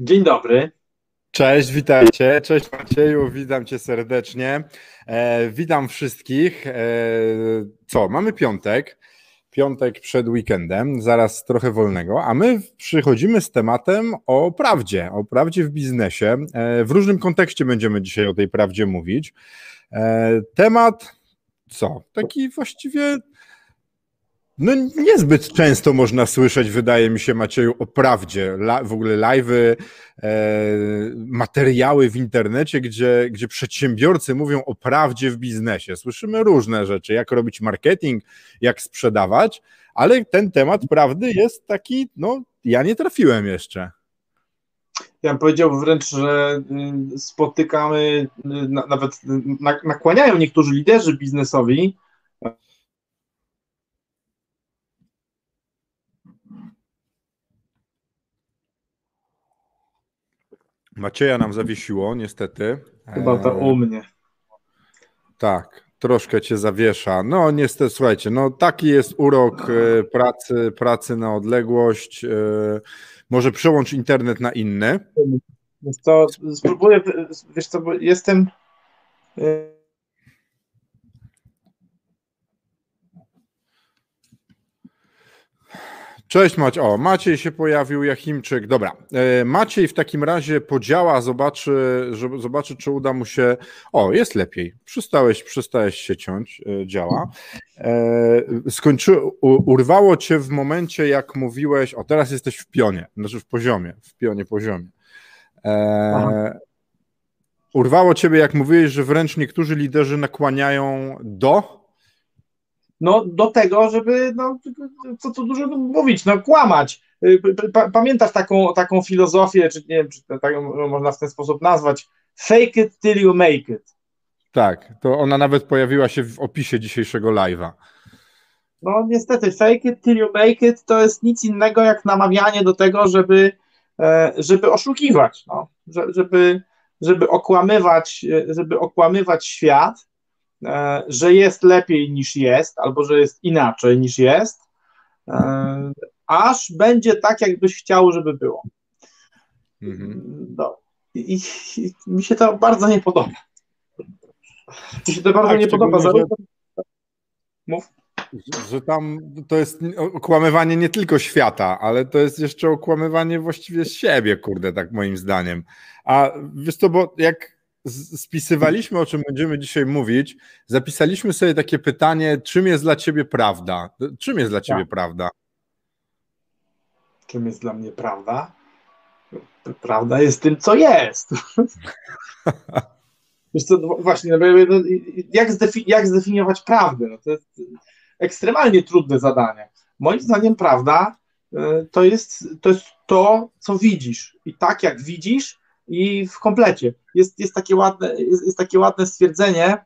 Dzień dobry. Cześć, witajcie. Cześć Macieju, witam cię serdecznie. E, witam wszystkich. E, co, mamy piątek. Piątek przed weekendem, zaraz trochę wolnego, a my przychodzimy z tematem o prawdzie, o prawdzie w biznesie. E, w różnym kontekście będziemy dzisiaj o tej prawdzie mówić. E, temat, co? Taki właściwie no niezbyt często można słyszeć, wydaje mi się, Macieju, o prawdzie. La, w ogóle live'y, e, materiały w internecie, gdzie, gdzie przedsiębiorcy mówią o prawdzie w biznesie. Słyszymy różne rzeczy, jak robić marketing, jak sprzedawać, ale ten temat prawdy jest taki, no ja nie trafiłem jeszcze. Ja bym powiedział wręcz, że y, spotykamy, y, nawet nakłaniają niektórzy liderzy biznesowi, Macieja nam zawiesiło, niestety. Chyba to u mnie. Tak, troszkę cię zawiesza. No niestety, słuchajcie, no taki jest urok e, pracy, pracy na odległość. E, może przełącz internet na inny. To spróbuję, wiesz co, bo jestem Cześć Maciej. O, Maciej się pojawił, Jachimczyk. Dobra. E, Maciej w takim razie podziała, zobaczy, żeby, zobaczy, czy uda mu się. O, jest lepiej. Przestałeś, przestałeś się ciąć, e, działa. E, skończy, urwało cię w momencie, jak mówiłeś. O, teraz jesteś w pionie, znaczy w poziomie, w pionie poziomie. urwało ciebie, jak mówiłeś, że wręcz niektórzy liderzy nakłaniają do no, do tego, żeby, no, co tu dużo mówić, no, kłamać. Y, pamiętasz taką, taką filozofię, czy nie wiem, czy tak można w ten sposób nazwać, fake it till you make it. Tak, to ona nawet pojawiła się w opisie dzisiejszego live'a. No niestety, fake it till you make it to jest nic innego jak namawianie do tego, żeby, e, żeby oszukiwać, no, żeby, żeby okłamywać, żeby okłamywać świat, E, że jest lepiej niż jest, albo że jest inaczej niż jest, e, aż będzie tak, jakbyś chciał, żeby było. Mhm. No, i, i, mi się to bardzo nie podoba. Mi się to bardzo tak, nie podoba. Że... Mów. Że tam to jest okłamywanie nie tylko świata, ale to jest jeszcze okłamywanie właściwie siebie, kurde, tak moim zdaniem. A wiesz to, bo jak spisywaliśmy, o czym będziemy dzisiaj mówić, zapisaliśmy sobie takie pytanie, czym jest dla ciebie prawda? Czym jest dla ciebie tak. prawda? Czym jest dla mnie prawda? Prawda jest tym, co jest. Wiesz co, no właśnie, no, no jak, jak zdefiniować prawdę? No to jest ekstremalnie trudne zadanie. Moim zdaniem prawda y, to jest, to jest to, co widzisz. I tak jak widzisz, i w komplecie. Jest, jest, takie, ładne, jest, jest takie ładne stwierdzenie,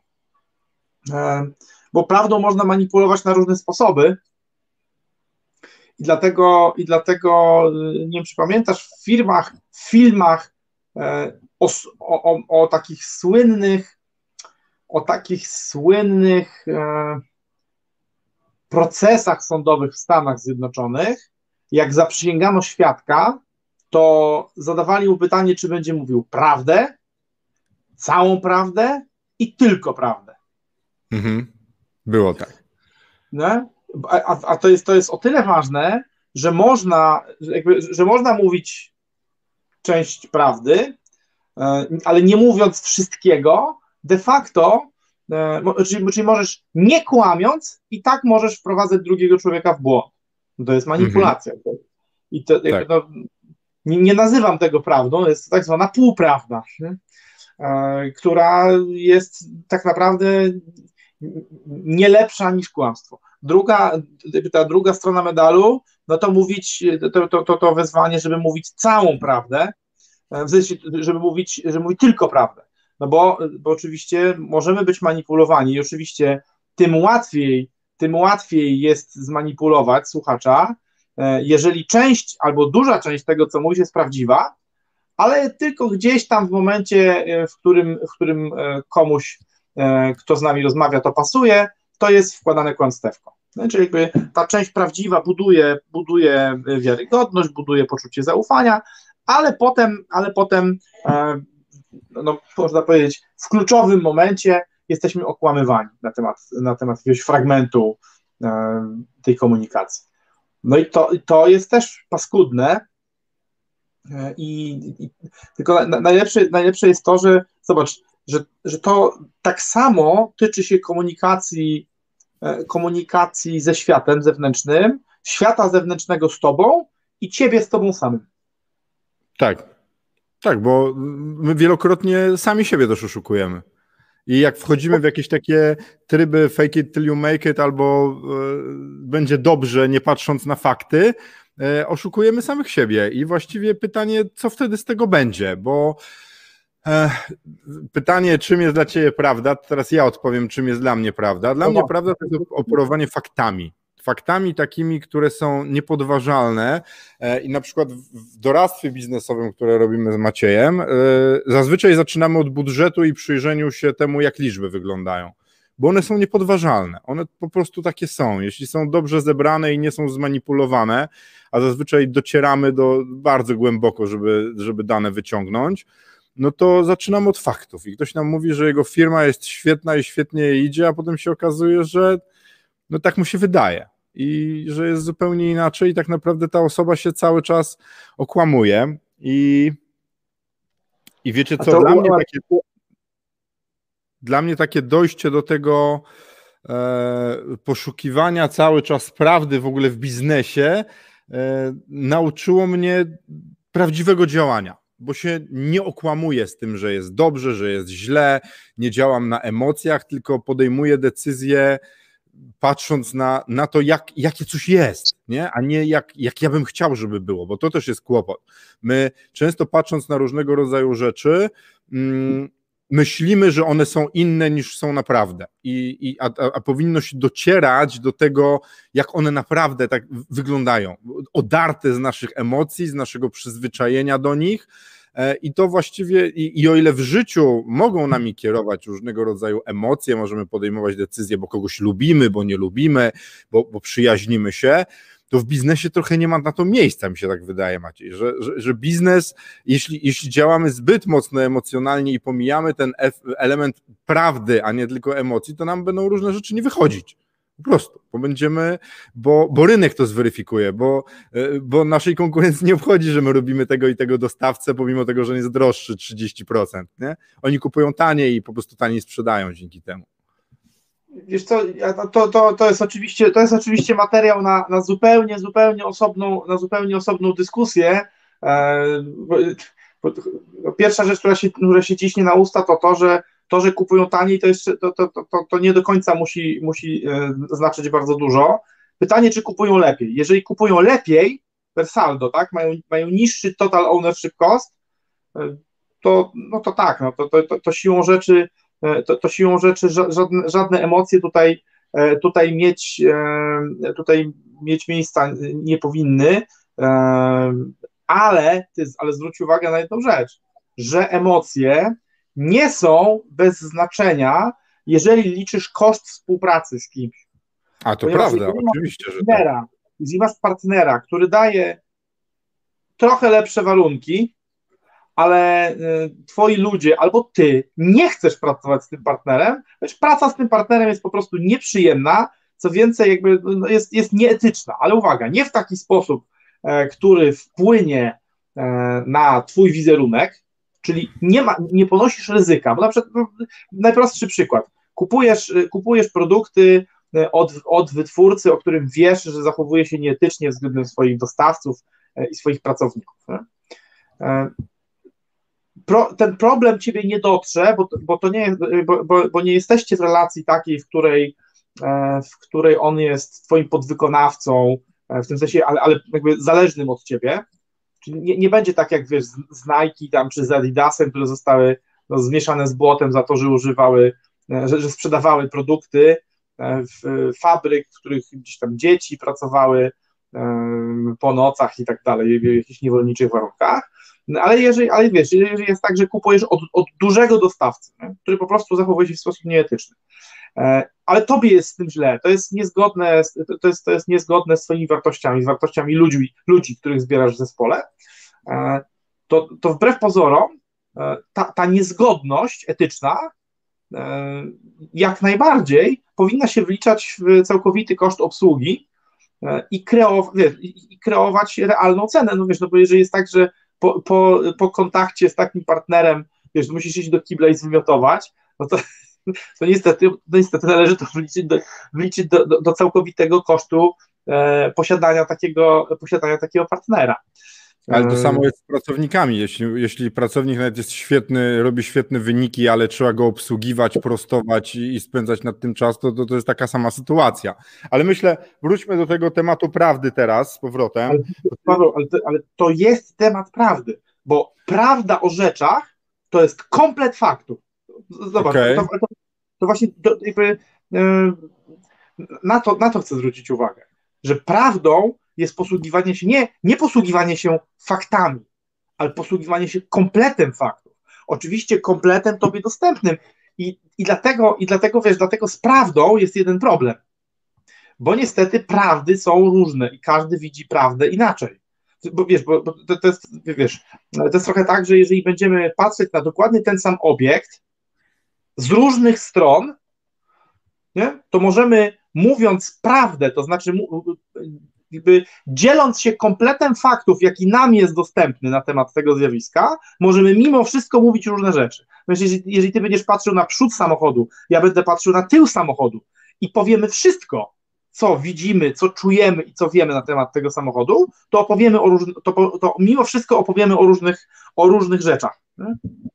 e, bo prawdą można manipulować na różne sposoby. I dlatego, i dlatego nie wiem, czy pamiętasz, w firmach, w filmach e, o, o, o takich słynnych, o takich słynnych e, procesach sądowych w Stanach Zjednoczonych, jak zaprzysięgano świadka, to zadawali mu pytanie, czy będzie mówił prawdę, całą prawdę i tylko prawdę. Mhm. Było tak. No? A, a, to, jest, to jest o tyle ważne, że można, jakby, że można mówić część prawdy, e, ale nie mówiąc wszystkiego, de facto, e, czyli, czyli możesz nie kłamiąc i tak możesz wprowadzać drugiego człowieka w błąd. To jest manipulacja. Mhm. I to, tak. no, nie, nie nazywam tego prawdą, jest tak zwana półprawda, nie? E, która jest tak naprawdę nie lepsza niż kłamstwo. Druga, ta druga strona medalu, no to mówić, to, to, to, to wezwanie, żeby mówić całą prawdę, w sensie, żeby mówić, żeby mówić tylko prawdę. No bo, bo oczywiście możemy być manipulowani i oczywiście tym łatwiej, tym łatwiej jest zmanipulować słuchacza, e, jeżeli część albo duża część tego, co mówisz, jest prawdziwa, ale tylko gdzieś tam w momencie, e, w którym, w którym e, komuś, kto z nami rozmawia, to pasuje, to jest wkładane kłamstewko. Czyli jakby ta część prawdziwa buduje, buduje wiarygodność, buduje poczucie zaufania, ale potem, ale potem no, można powiedzieć, w kluczowym momencie jesteśmy okłamywani na temat, na temat jakiegoś fragmentu tej komunikacji. No i to, to jest też paskudne. E, I, i tylko najlepsze, najlepsze jest to, że zobacz, że, że to tak samo tyczy się komunikacji, e, komunikacji ze światem zewnętrznym, świata zewnętrznego z tobą i ciebie z tobą samym. Tak. Tak, bo my wielokrotnie sami siebie też oszukujemy. I jak wchodzimy w jakieś takie tryby fake it till you make it, albo y, będzie dobrze, nie patrząc na fakty, y, oszukujemy samych siebie. I właściwie pytanie, co wtedy z tego będzie, bo e, pytanie, czym jest dla Ciebie prawda, teraz ja odpowiem, czym jest dla mnie prawda. Dla mnie prawda to jest operowanie faktami faktami takimi, które są niepodważalne e, i na przykład w doradztwie biznesowym, które robimy z Maciejem, e, zazwyczaj zaczynamy od budżetu i przyjrzeniu się temu, jak liczby wyglądają, bo one są niepodważalne, one po prostu takie są. Jeśli są dobrze zebrane i nie są zmanipulowane, a zazwyczaj docieramy do bardzo głęboko, żeby, żeby dane wyciągnąć, no to zaczynamy od faktów. I ktoś nam mówi, że jego firma jest świetna i świetnie idzie, a potem się okazuje, że no tak mu się wydaje i że jest zupełnie inaczej i tak naprawdę ta osoba się cały czas okłamuje. I, i wiecie co, dla mnie, takie, dla mnie takie dojście do tego e, poszukiwania cały czas prawdy w ogóle w biznesie e, nauczyło mnie prawdziwego działania bo się nie okłamuję z tym, że jest dobrze, że jest źle, nie działam na emocjach, tylko podejmuję decyzje patrząc na, na to, jak, jakie coś jest, nie? a nie jak, jak ja bym chciał, żeby było, bo to też jest kłopot. My często patrząc na różnego rodzaju rzeczy, mm, myślimy, że one są inne niż są naprawdę, I, i, a, a, powinno się docierać do tego, jak one naprawdę tak wyglądają, odarte z naszych emocji, z naszego przyzwyczajenia do nich, I to właściwie, i, i o ile w życiu mogą nami kierować różnego rodzaju emocje, możemy podejmować decyzje, bo kogoś lubimy, bo nie lubimy, bo, bo przyjaźnimy się, to w biznesie trochę nie ma na to miejsca, mi się tak wydaje, Maciej, że, że, że biznes, jeśli, jeśli działamy zbyt mocno emocjonalnie i pomijamy ten element prawdy, a nie tylko emocji, to nam będą różne rzeczy nie wychodzić. Po prostu, bo będziemy, bo, bo rynek to zweryfikuje, bo, e, bo naszej konkurencji nie obchodzi, że my robimy tego i tego dostawcę, pomimo tego, że on jest droższy 30%. Nie? Oni kupują taniej i po prostu taniej sprzedają dzięki temu. Wiesz co, to, to, to, jest oczywiście, to jest oczywiście materiał na, na zupełnie, zupełnie osobną, na zupełnie osobną dyskusję. E, pierwsza rzecz, która się, która się ciśnie na usta, to to, że to, że kupują taniej, to, jeszcze, to, to, to, to nie do końca musi, musi e, znaczyć bardzo dużo. Pytanie, czy kupują lepiej. Jeżeli kupują lepiej, per saldo, tak, mają, mają niższy total ownership cost, e, to, no to tak, no to, to, to, siłą rzeczy, e, to, to siłą rzeczy żadne, żadne emocje tutaj, tutaj mieć, tutaj mieć miejsca nie powinny, ale, ale zwróć uwagę na jedną rzecz, że emocje nie są bez znaczenia, jeżeli liczysz koszt współpracy z kimś. A to Ponieważ prawda, oczywiście, że partnera, tak. Jeśli masz partnera, który daje trochę lepsze warunki, ale y, twoi ludzie albo ty nie chcesz pracować z tym partnerem, lecz praca z tym partnerem jest po prostu nieprzyjemna, co więcej, jakby no, jest, jest nieetyczna, ale uwaga, nie w taki sposób, e, który wpłynie e, na twój wizerunek, czyli nie, ma, nie ponosisz ryzyka, bo na przykład no, najprostszy przykład, kupujesz, kupujesz produkty e, od, od wytwórcy, o którym wiesz, że zachowuje się nieetycznie względem swoich dostawców e, i swoich pracowników. E, pro, ten problem ciebie nie dotrze, bo, bo to nie, bo, bo, bo nie jesteście w relacji takiej, w której, e, w której on jest twoim podwykonawcą, e, w tym sensie, ale, ale jakby zależnym od ciebie. Nie, nie będzie tak jak wiesz, z Nike tam czy z Adidasem, które zostały no, zmieszane z błotem za to, że używały, e, że, że sprzedawały produkty w fabryk, w których gdzieś tam dzieci pracowały po nocach i tak dalej, w jakichś niewolniczych warunkach. No, ale jeżeli, ale wiesz, jeżeli jest tak, że kupujesz od, od dużego dostawcy, nie? który po prostu zachowuje się w sposób nieetyczny, e, ale tobie jest z tym źle, to jest niezgodne, to jest, to jest niezgodne z twoimi wartościami, z wartościami ludzi, ludzi których zbierasz w zespole, e, to, to wbrew pozorom e, ta, ta niezgodność etyczna jak najbardziej powinna się wliczać w całkowity koszt obsługi i, kreow, wiesz, i kreować realną cenę. No wiesz, no bo jeżeli jest tak, że po, po, po kontakcie z takim partnerem, wiesz, musisz iść do kibla i zwymiotować, no to, to niestety, no niestety należy to wliczyć do, wliczyć do, do, do całkowitego kosztu e, posiadania, takiego, posiadania takiego partnera. Ale to samo jest z pracownikami. Jeśli, jeśli pracownik nawet jest świetny, robi świetne wyniki, ale trzeba go obsługiwać, prostować i, i spędzać nad tym czas, to, to, to jest taka sama sytuacja. Ale myślę, wróćmy do tego tematu prawdy teraz z powrotem. Ale, Paweł, ale, to, ale to jest temat prawdy, bo prawda o rzeczach to jest komplet faktów. Zobacz, okay. to, to, to, właśnie jakby, yy, na, to, na to chcę zwrócić uwagę, że prawdą jest posługiwanie się, nie, nie posługiwanie się faktami, ale posługiwanie się kompletem faktów. Oczywiście kompletem tobie dostępnym. I, i, dlatego, I dlatego, wiesz, dlatego z prawdą jest jeden problem. Bo niestety prawdy są różne i każdy widzi prawdę inaczej. Bo wiesz, bo, bo to, to, jest, wiesz, to jest trochę tak, że jeżeli będziemy patrzeć na dokładnie ten sam obiekt z różnych stron, nie, to możemy mówiąc prawdę, to znaczy jakby dzieląc się kompletem faktów, jaki nam jest dostępny na temat tego zjawiska, możemy mimo wszystko mówić różne rzeczy. Jeżeli, jeżeli ty będziesz patrzył na przód samochodu, ja będę patrzył na tył samochodu i powiemy wszystko, co widzimy, co czujemy i co wiemy na temat tego samochodu, to opowiemy o różnych, to, to mimo wszystko opowiemy o różnych, o różnych rzeczach.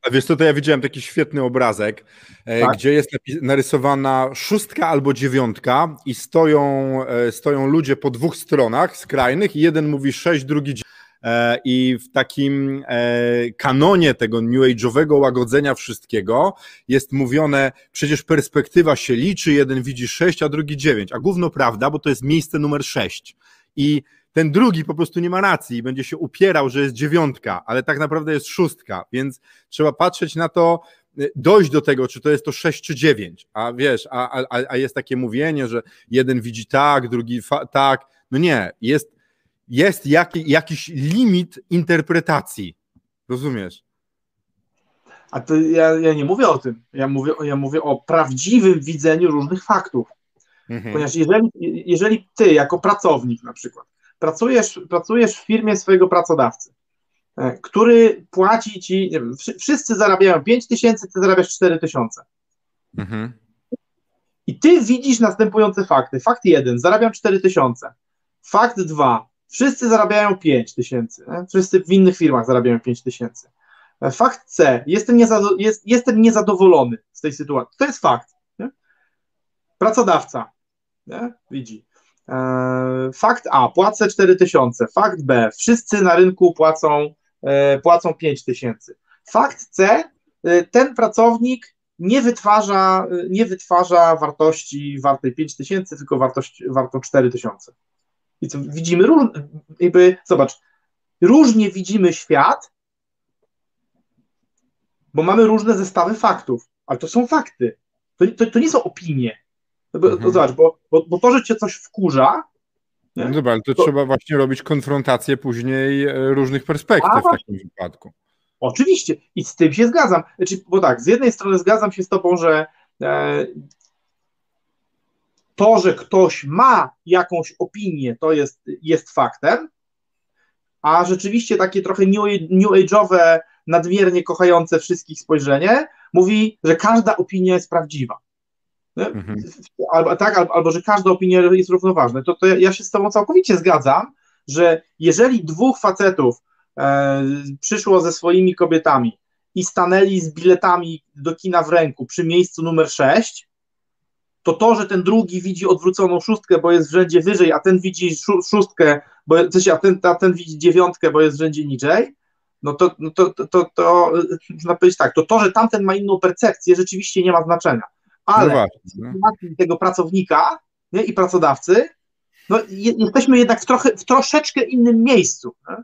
A wiesz to ja widziałem taki świetny obrazek, e, tak? gdzie jest narysowana szóstka albo dziewiątka i stoją, e, stoją ludzie po dwóch stronach skrajnych i jeden mówi sześć, drugi e, i w takim kanonie tego new age'owego łagodzenia wszystkiego jest mówione, przecież perspektywa się liczy, jeden widzi sześć, a drugi dziewięć, a gówno prawda, bo to jest miejsce numer sześć i ten drugi po prostu nie ma racji i będzie się upierał, że jest dziewiątka, ale tak naprawdę jest szóstka, więc trzeba patrzeć na to, y, dojść do tego, czy to jest to 6 czy 9, a wiesz, a, a, a jest takie mówienie, że jeden widzi tak, drugi tak, no nie, jest, jest jaki, jakiś limit interpretacji, rozumiesz? A to ja, ja nie mówię o tym, ja mówię, ja mówię o prawdziwym widzeniu różnych faktów, mhm. ponieważ jeżeli, jeżeli ty jako pracownik na przykład pracujesz, pracujesz w firmie swojego pracodawcy, e, który płaci ci, nie wiem, wszyscy zarabiają 5 tysięcy, ty zarabiasz 4 tysiące. Mhm. I ty widzisz następujące fakty. Fakt jeden, zarabiam 4 tysiące. Fakt dwa, wszyscy zarabiają 5 tysięcy. Wszyscy w innych firmach zarabiają 5 tysięcy. E, fakt C, jestem, niezado, jest, jestem niezadowolony z tej sytuacji. To jest fakt. Nie? Pracodawca nie? widzi. E, fakt A, płacę 4000. Fakt B, wszyscy na rynku płacą, e, płacą 5000. Fakt C, e, ten pracownik nie wytwarza, nie wytwarza wartości wartej 5000, tylko wartość, wartą 4000. I co widzimy, jakby, zobacz, różnie widzimy świat, bo mamy różne zestawy faktów, ale to są fakty. To, to, to nie są opinie. To, mhm. to zobacz, bo, bo, bo to, że cię coś wkurza. Nie? No dobra, ale to, to, trzeba właśnie robić konfrontację później e, różnych perspektyw A, w takim wypadku. Oczywiście i z tym się zgadzam. Znaczy, bo tak, z jednej strony zgadzam się z tobą, że e, to, że ktoś ma jakąś opinię, to jest, jest faktem, a rzeczywiście takie trochę new age'owe, nadmiernie kochające wszystkich spojrzenie mówi, że każda opinia jest prawdziwa. Mhm. Albo, tak, albo, albo, że każda opinia jest równoważna. To, to ja się z Tobą całkowicie zgadzam, że jeżeli dwóch facetów e, przyszło ze swoimi kobietami i stanęli z biletami do kina w ręku przy miejscu numer 6, to to, że ten drugi widzi odwróconą szóstkę, bo jest w rzędzie wyżej, a ten widzi szóstkę, bo, a, ten, a ten widzi dziewiątkę, bo jest w rzędzie niżej, no to, no to, to, to, to można powiedzieć tak, to to, że tamten ma inną percepcję, rzeczywiście nie ma znaczenia. Ale no właśnie, tego pracownika nie, i pracodawcy, no, jesteśmy jednak w, trochę, w troszeczkę innym miejscu. Nie?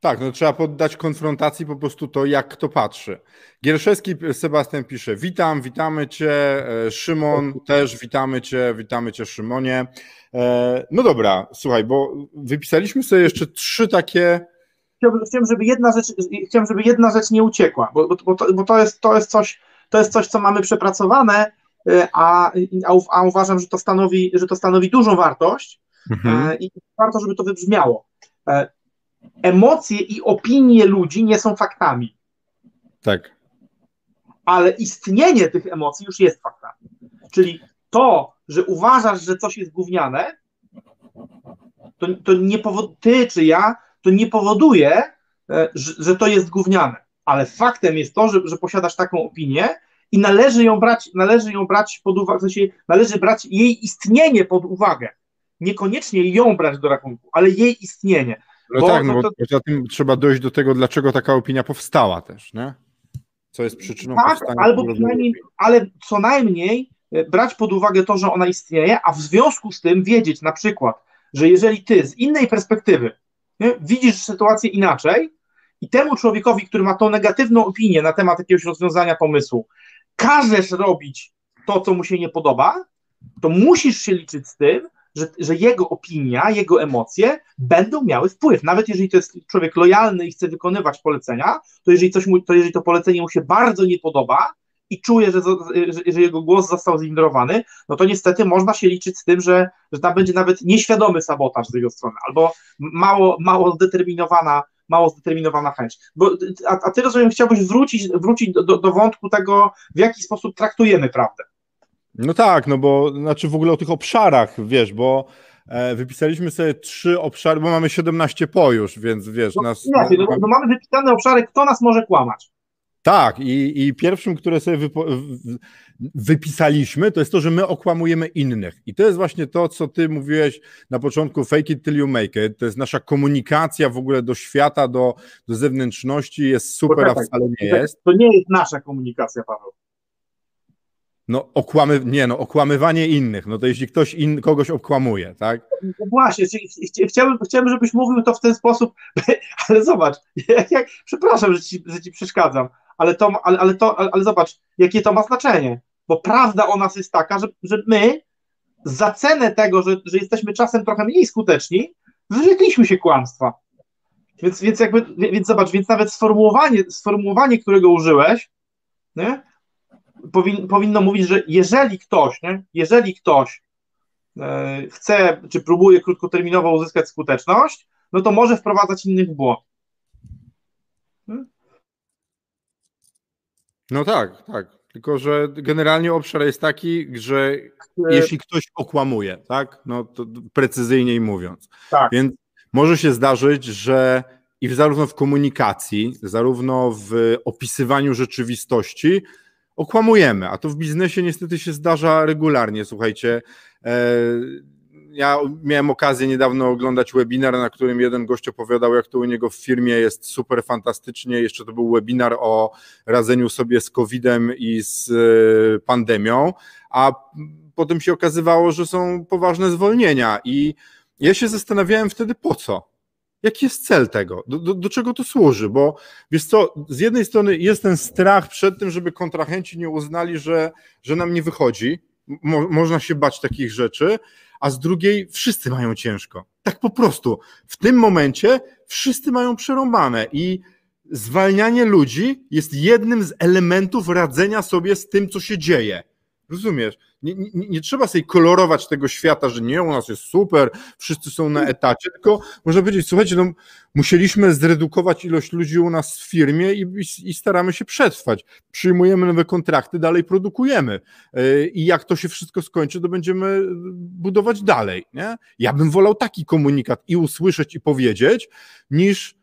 Tak, no trzeba poddać konfrontacji po prostu to, jak kto patrzy. Gierszewski Sebastian pisze, witam, witamy Cię, e, Szymon też, witamy Cię, witamy Cię Szymonie. E, no dobra, słuchaj, bo wypisaliśmy sobie jeszcze trzy takie... Chciałbym, żeby jedna rzecz, chciałbym, żeby jedna rzecz nie uciekła, bo, bo, to, bo to, jest, to, jest coś, to jest coś, co mamy przepracowane, e, a, a uważam, że to stanowi, że to stanowi dużą wartość mhm. i warto, żeby to wybrzmiało emocje i opinie ludzi nie są faktami. Tak. Ale istnienie tych emocji już jest faktami. Czyli to, że uważasz, że coś jest gówniane, to, to nie powod- ty czy ja, to nie powoduje, e, że, że to jest gówniane. Ale faktem jest to, że, że posiadasz taką opinię i należy ją brać, należy ją brać pod uwagę, w sensie należy brać jej istnienie pod uwagę. Niekoniecznie ją brać do rachunku, ale jej istnienie. No bo, tak, no bo to... poza tym trzeba dojść do tego, dlaczego taka opinia powstała też, nie? Co jest przyczyną tak, powstania. Albo przynajmniej, ale co najmniej e, brać pod uwagę to, że ona istnieje, a w związku z tym wiedzieć na przykład, że jeżeli ty z innej perspektywy nie, widzisz sytuację inaczej i temu człowiekowi, który ma tą negatywną opinię na temat jakiegoś rozwiązania pomysłu, każesz robić to, co mu się nie podoba, to musisz się liczyć z tym, że, że jego opinia, jego emocje będą miały wpływ. Nawet jeżeli to jest człowiek lojalny i chce wykonywać polecenia, to jeżeli, coś mu, to, jeżeli to polecenie mu się bardzo nie podoba, i czuje, że, że, że, jego głos został zignorowany, no to niestety można się liczyć z tym, że, że tam będzie nawet nieświadomy sabotaż z jego strony, albo mało, mało zdeterminowana, mało zdeterminowana chęć. Bo, a, a ty rozumiem, chciałbyś wrócić, wrócić do, do, do wątku tego, w jaki sposób traktujemy prawdę. No tak, no bo znaczy w ogóle o tych obszarach, wiesz, bo e, wypisaliśmy sobie trzy obszary, bo mamy 17 po już, więc wiesz, no, nas... No, no mamy wypisane obszary, kto nas może kłamać. Tak, i, i pierwszym, które sobie wypo, wypisaliśmy, to jest to, że my okłamujemy innych. I to jest właśnie to, co ty mówiłeś na początku, fake it till you make it. To jest nasza komunikacja w ogóle do świata, do, do zewnętrzności, jest super, a wcale nie jest. To nie jest nasza komunikacja, Paweł. No, okłamy, nie no, okłamywanie innych, no to jeśli ktoś in, kogoś okłamuje, tak? No właśnie, chciałbym, chciałbym, żebyś mówił to w ten sposób, ale zobacz, jak, jak, przepraszam, że ci, że ci przeszkadzam, ale, to, ale, ale, to, ale zobacz, jakie to ma znaczenie, bo prawda o nas jest taka, że, że my za cenę tego, że, że jesteśmy czasem trochę mniej skuteczni, wyrzekliśmy się kłamstwa. Więc, więc jakby, więc zobacz, więc nawet sformułowanie, sformułowanie, którego użyłeś, nie, powin, powinno mówić, że jeżeli ktoś, nie, jeżeli ktoś e, chce, czy próbuje krótkoterminowo uzyskać skuteczność, no to może wprowadzać innych w błąd. No tak, tak. Tylko, że generalnie obszar jest taki, że jeśli ktoś okłamuje, tak, no to precyzyjniej mówiąc. Tak. Więc może się zdarzyć, że i zarówno w komunikacji, zarówno w opisywaniu rzeczywistości, okłamujemy, a to w biznesie niestety się zdarza regularnie. Słuchajcie, e, ja miałem okazję niedawno oglądać webinar, na którym jeden gość opowiadał, jak to u niego w firmie jest super fantastycznie. Jeszcze to był webinar o radzeniu sobie z COVID-em i z e, pandemią, a potem się okazywało, że są poważne zwolnienia i ja się zastanawiałem wtedy po co. Jaki jest cel tego? Do, do, do, czego to służy? Bo wiesz co, z jednej strony jest ten strach przed tym, żeby kontrahenci nie uznali, że, że nam nie wychodzi. Mo, można się bać takich rzeczy, a z drugiej wszyscy mają ciężko. Tak po prostu. W tym momencie wszyscy mają przerąbane i zwalnianie ludzi jest jednym z elementów radzenia sobie z tym, co się dzieje. Rozumiesz? Nie, nie, nie, trzeba sobie kolorować tego świata, że nie, u nas jest super, wszyscy są na etacie, tylko można powiedzieć, słuchajcie, no, musieliśmy zredukować ilość ludzi u nas w firmie i, i, i staramy się przetrwać. Przyjmujemy nowe kontrakty, dalej produkujemy. Yy, I jak to się wszystko skończy, to będziemy budować dalej. Nie? Ja bym wolał taki komunikat i usłyszeć, i powiedzieć, niż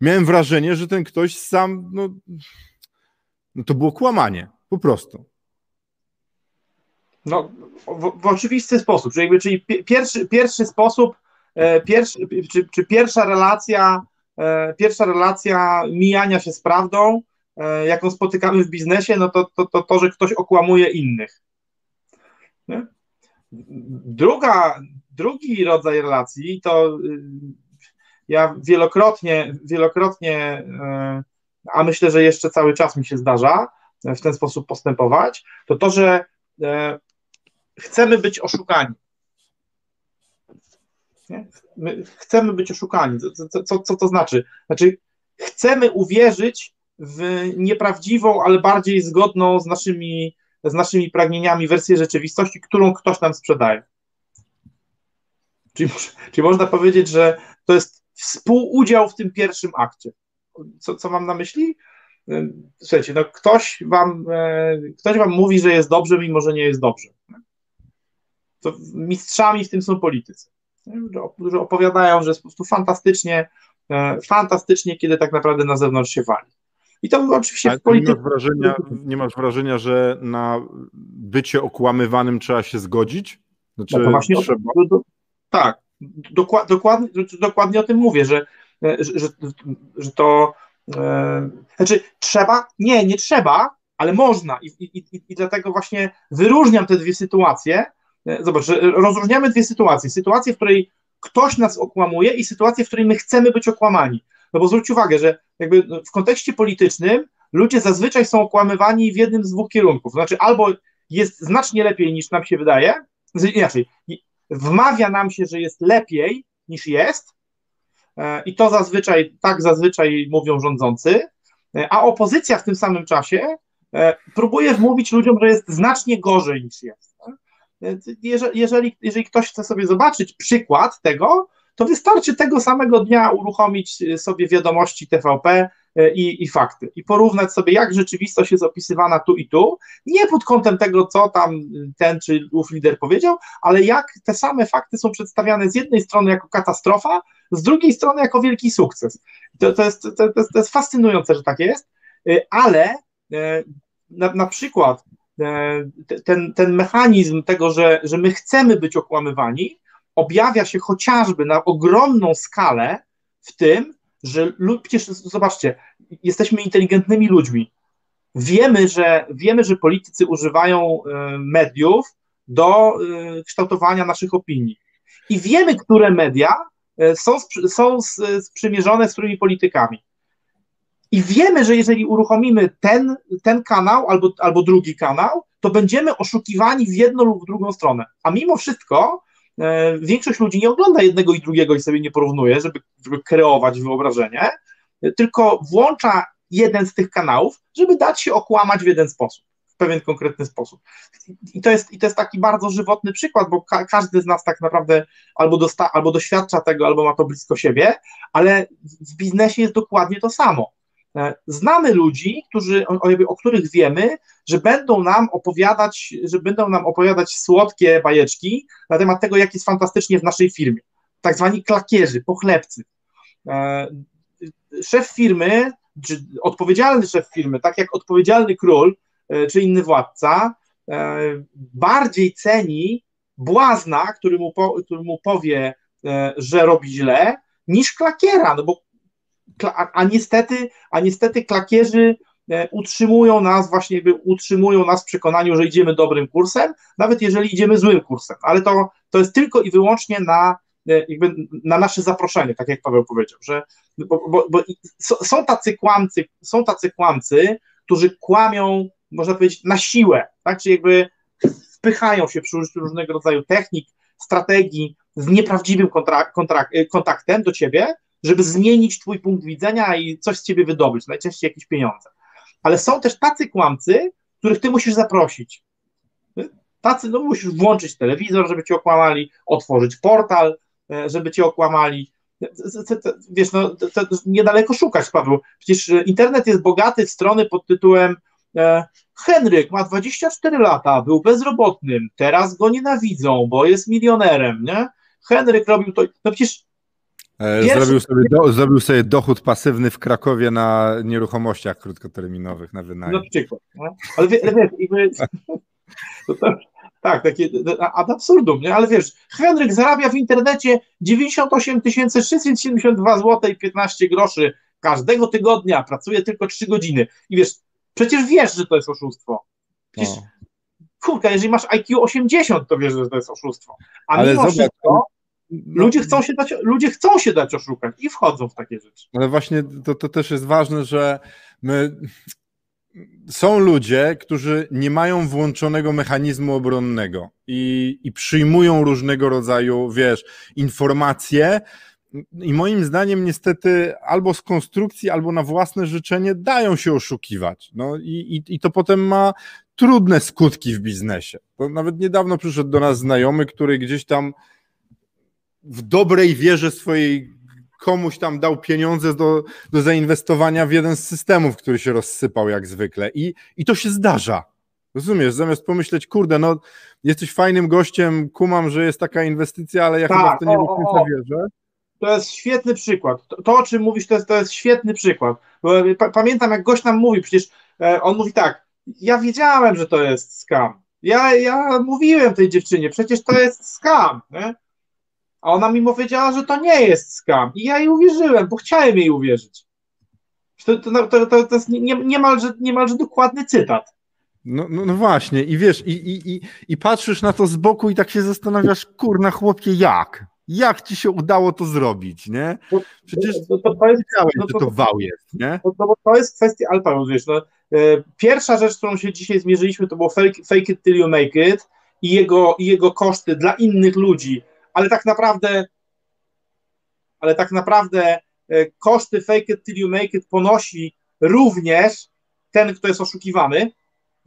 miałem wrażenie, że ten ktoś sam, no, no to było kłamanie, po prostu. No, w, w oczywisty sposób, czyli, czyli pierwszy, pierwszy sposób, e, pierwszy, czy, czy pierwsza relacja, e, pierwsza relacja mijania się z prawdą, e, jaką spotykamy w biznesie, no to to, to, to że ktoś okłamuje innych. Nie? Druga, drugi rodzaj relacji to y, ja wielokrotnie, wielokrotnie, y, a myślę, że jeszcze cały czas mi się zdarza w ten sposób postępować, to to, że y, chcemy być oszukani. chcemy być oszukani. Co, co, co to znaczy? Znaczy, chcemy uwierzyć w nieprawdziwą, ale bardziej zgodną z naszymi, z naszymi pragnieniami wersję rzeczywistości, którą ktoś nam sprzedaje. Czyli, czyli można powiedzieć, że to jest współudział w tym pierwszym akcie. Co, co mam na myśli? Słuchajcie, no ktoś wam, e, ktoś wam mówi, że jest dobrze, mimo że nie jest dobrze. To mistrzami w tym są politycy, którzy opowiadają, że jest po prostu fantastycznie, e, fantastycznie, kiedy tak naprawdę na zewnątrz się wali. I to oczywiście Ale w polityce. Nie masz, wrażenia, nie masz wrażenia, że na bycie okłamywanym trzeba się zgodzić? Znaczy, no to właśnie trzeba... Tak, dokład, dokładnie, dokładnie o tym mówię, że, że, że, że to e, znaczy trzeba, nie, nie trzeba, ale można i, i, i, i dlatego właśnie wyróżniam te dwie sytuacje. Zobacz, rozróżniamy dwie sytuacje. Sytuację, w której ktoś nas okłamuje i sytuację, w której my chcemy być okłamani. No bo zwróć uwagę, że jakby w kontekście politycznym ludzie zazwyczaj są okłamywani w jednym z dwóch kierunków. Znaczy albo jest znacznie lepiej niż nam się wydaje, inaczej, wmawia nam się, że jest lepiej niż jest, e, i to zazwyczaj, tak zazwyczaj mówią rządzący, e, a opozycja w tym samym czasie e, próbuje wmówić ludziom, że jest znacznie gorzej niż jest. Jeżeli, jeżeli, ktoś chce sobie zobaczyć przykład tego, to wystarczy tego samego dnia uruchomić sobie wiadomości TVP e, i, i fakty. I porównać sobie, jak rzeczywistość jest opisywana tu i tu, nie pod kątem tego, co tam ten czy ów lider powiedział, ale jak te same fakty są przedstawiane z jednej strony jako katastrofa, z drugiej strony jako wielki sukces. To, to, jest, to, to jest fascynujące, że tak jest, e, ale e, na, na przykład ten, ten mechanizm tego, że, że my chcemy być okłamywani, objawia się chociażby na ogromną skalę w tym, że przecież zobaczcie, jesteśmy inteligentnymi ludźmi. Wiemy, że wiemy, że politycy używają y, mediów do y, kształtowania naszych opinii. I wiemy, które media są, są sprzymierzone z którymi politykami. I wiemy, że jeżeli uruchomimy ten, ten kanał albo, albo drugi kanał, to będziemy oszukiwani w jedną lub w drugą stronę. A mimo wszystko E, większość ludzi nie ogląda jednego i drugiego i sobie nie porównuje, żeby, żeby kreować wyobrażenie, tylko włącza jeden z tych kanałów, żeby dać się okłamać w jeden sposób, w pewien konkretny sposób. I to jest, i to jest taki bardzo żywotny przykład, bo ka każdy z nas tak naprawdę albo, dosta albo doświadcza tego, albo ma to blisko siebie, ale w biznesie jest dokładnie to samo. E, znamy ludzi, którzy, o, o, których wiemy, że będą nam opowiadać, że będą nam opowiadać słodkie bajeczki na temat tego, jak jest fantastycznie w naszej firmie. Tak zwani klakierzy, pochlebcy. E, szef firmy, czy odpowiedzialny szef firmy, tak jak odpowiedzialny król, e, czy inny władca, bardziej ceni błazna, który mu, po, który mu powie, że robi źle, niż klakiera, no bo a, a, niestety, a niestety klakierzy e, utrzymują nas, właśnie utrzymują nas w przekonaniu, że idziemy dobrym kursem, nawet jeżeli idziemy złym kursem, ale to, to jest tylko i wyłącznie na, e, jakby na nasze zaproszenie, tak jak Paweł powiedział, że bo, bo, bo są tacy kłamcy, są tacy kłamcy, którzy kłamią, można powiedzieć, na siłę, tak, czy jakby wpychają się przy użyciu różnego rodzaju technik, strategii z nieprawdziwym kontra, kontaktem do ciebie, żeby zmienić twój punkt widzenia i coś z ciebie wydobyć, najczęściej jakieś pieniądze. Ale są też tacy kłamcy, których ty musisz zaprosić. Tacy, no musisz włączyć telewizor, żeby cię okłamali, otworzyć portal, e, żeby cię okłamali. Wiesz, no, niedaleko szukać, Paweł. Przecież e, internet jest bogaty w strony pod tytułem e, Henryk ma 24 lata, był bezrobotnym, teraz go nienawidzą, bo jest milionerem, nie? Henryk robił to. No przecież E, zrobił sobie, do, zrobił sobie dochód pasywny w Krakowie na nieruchomościach krótkoterminowych na wynajem. Na przykład. No? Ale, wie, ale wiesz, jakby, to, to, tak, takie ad absurdum, nie? Ale wiesz, Henryk zarabia w internecie 98 672 zł i 15 groszy każdego tygodnia, pracuje tylko 3 godziny. I wiesz, przecież wiesz, że to jest oszustwo. Przecież, kurka, jeżeli masz IQ 80, to wiesz, że to jest oszustwo. A Ale mimo zobacz, wszystko, no, ludzie, chcą się dać, ludzie chcą się dać oszukać i wchodzą w takie rzeczy. Ale właśnie to, to też jest ważne, że my są ludzie, którzy nie mają włączonego mechanizmu obronnego i, i przyjmują różnego rodzaju, wiesz, informacje. I moim zdaniem, niestety, albo z konstrukcji, albo na własne życzenie dają się oszukiwać. No i, i, i to potem ma trudne skutki w biznesie. To nawet niedawno przyszedł do nas znajomy, który gdzieś tam w dobrej wierze swojej komuś tam dał pieniądze do, do zainwestowania w jeden z systemów, który się rozsypał jak zwykle. I, I to się zdarza. Rozumiesz, zamiast pomyśleć, kurde, no jesteś fajnym gościem, kumam, że jest taka inwestycja, ale ja tak, chyba w to nie do końca wierzę. To jest świetny przykład. To, to, o czym mówisz, to jest, to jest świetny przykład. Pamiętam, jak gość nam mówi, przecież e, on mówi tak, ja wiedziałem, że to jest skam. Ja, ja mówiłem tej dziewczynie, przecież to jest skam. Nie? A ona mi powiedziała, że to nie jest skam. I ja jej uwierzyłem, bo chciałem jej uwierzyć. To, to, to, to, to jest nie, niemalże, niemalże dokładny cytat. No, no, no, właśnie, i wiesz, i, i, i, i patrzysz na to z boku i tak się zastanawiasz, kurna chłopie, jak? Jak ci się udało to zrobić, nie? Przecież to, to, to jest, wiedziałeś, że to wał jest, nie? To, to jest kwestia alfa, wiesz, no, e, pierwsza rzecz, którą się dzisiaj zmierzyliśmy, to było fake, fake it till you make it i jego, i jego koszty dla innych ludzi, ale tak naprawdę ale tak naprawdę e, koszty fake it till you make it ponosi również ten, kto jest oszukiwany,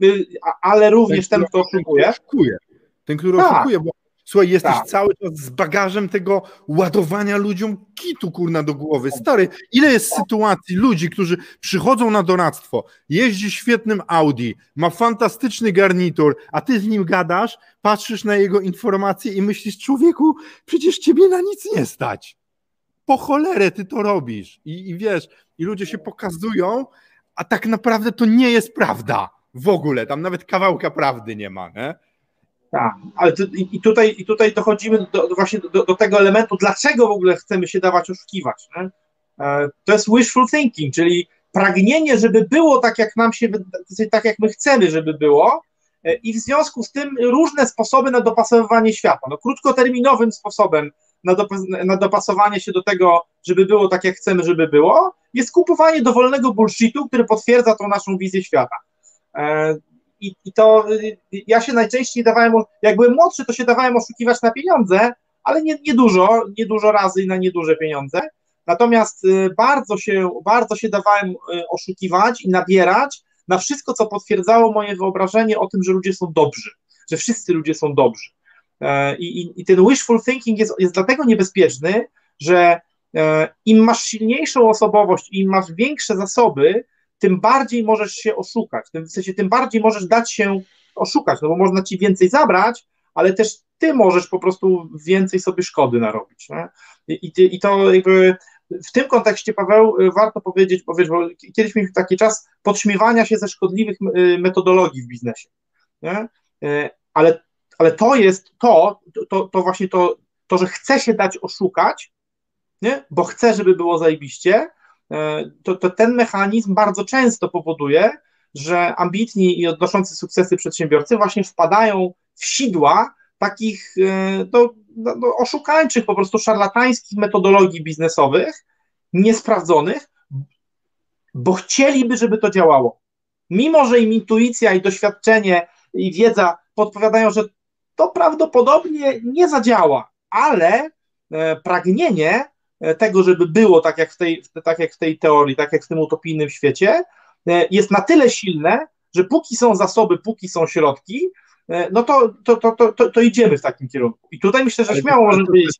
y, ale również ten, ten kto oszukuje. Ten, który tak. oszukuje, bo Słuchaj, jesteś tak. cały czas z bagażem tego ładowania ludziom kitu, kurna, do głowy. Stary, ile jest sytuacji ludzi, którzy przychodzą na doradztwo, jeździ świetnym Audi, ma fantastyczny garnitur, a ty z nim gadasz, patrzysz na jego informacje i myślisz, człowieku, przecież ciebie na nic nie stać. Po cholerę ty to robisz. I, i wiesz, i ludzie się pokazują, a tak naprawdę to nie jest prawda. W ogóle, tam nawet kawałka prawdy nie ma, nie? Tak, ale to, i, tutaj, i tutaj dochodzimy do, do właśnie do, do, tego elementu, dlaczego w ogóle chcemy się dawać oszukiwać. Nie? E, to jest wishful thinking, czyli pragnienie, żeby było tak, jak nam się, tak jak my chcemy, żeby było, e, i w związku z tym różne sposoby na dopasowywanie świata. No, krótkoterminowym sposobem na, na dopasowanie się do tego, żeby było tak, jak chcemy, żeby było, jest kupowanie dowolnego bullshitu, który potwierdza tą naszą wizję świata. I, I to ja się najczęściej dawałem, jak byłem młodszy, to się dawałem oszukiwać na pieniądze, ale nie, nie dużo, nie dużo razy i na nieduże pieniądze. Natomiast y, bardzo się, bardzo się dawałem y, oszukiwać i nabierać na wszystko, co potwierdzało moje wyobrażenie o tym, że ludzie są dobrzy, że wszyscy ludzie są dobrzy. E, I, i, i ten wishful thinking jest, jest dlatego niebezpieczny, że e, im masz silniejszą osobowość, im masz większe zasoby, tym bardziej możesz się oszukać, w sensie tym bardziej możesz dać się oszukać, no bo można ci więcej zabrać, ale też ty możesz po prostu więcej sobie szkody narobić. Nie? I, i, to jakby w tym kontekście, Paweł, warto powiedzieć, bo wiesz, bo kiedyś mieliśmy taki czas podśmiewania się ze szkodliwych y, metodologii w biznesie. Nie? Y, ale, ale to jest to, to, to właśnie to, to, że chce się dać oszukać, nie? bo chce, żeby było zajebiście, to, to ten mechanizm bardzo często powoduje, że ambitni i odnoszący sukcesy przedsiębiorcy właśnie wpadają w sidła takich e, no, no, no, oszukańczych, po prostu szarlatańskich metodologii biznesowych, niesprawdzonych, bo chcieliby, żeby to działało. Mimo, że im intuicja i doświadczenie i wiedza podpowiadają, że to prawdopodobnie nie zadziała, ale e, pragnienie E, tego, żeby było tak jak w tej, tak jak w tej teorii, tak jak w tym utopijnym świecie, e, jest na tyle silne, że póki są zasoby, póki są środki, e, no to, to, to, to, to idziemy w takim kierunku. I tutaj myślę, że śmiało możemy powiedzieć,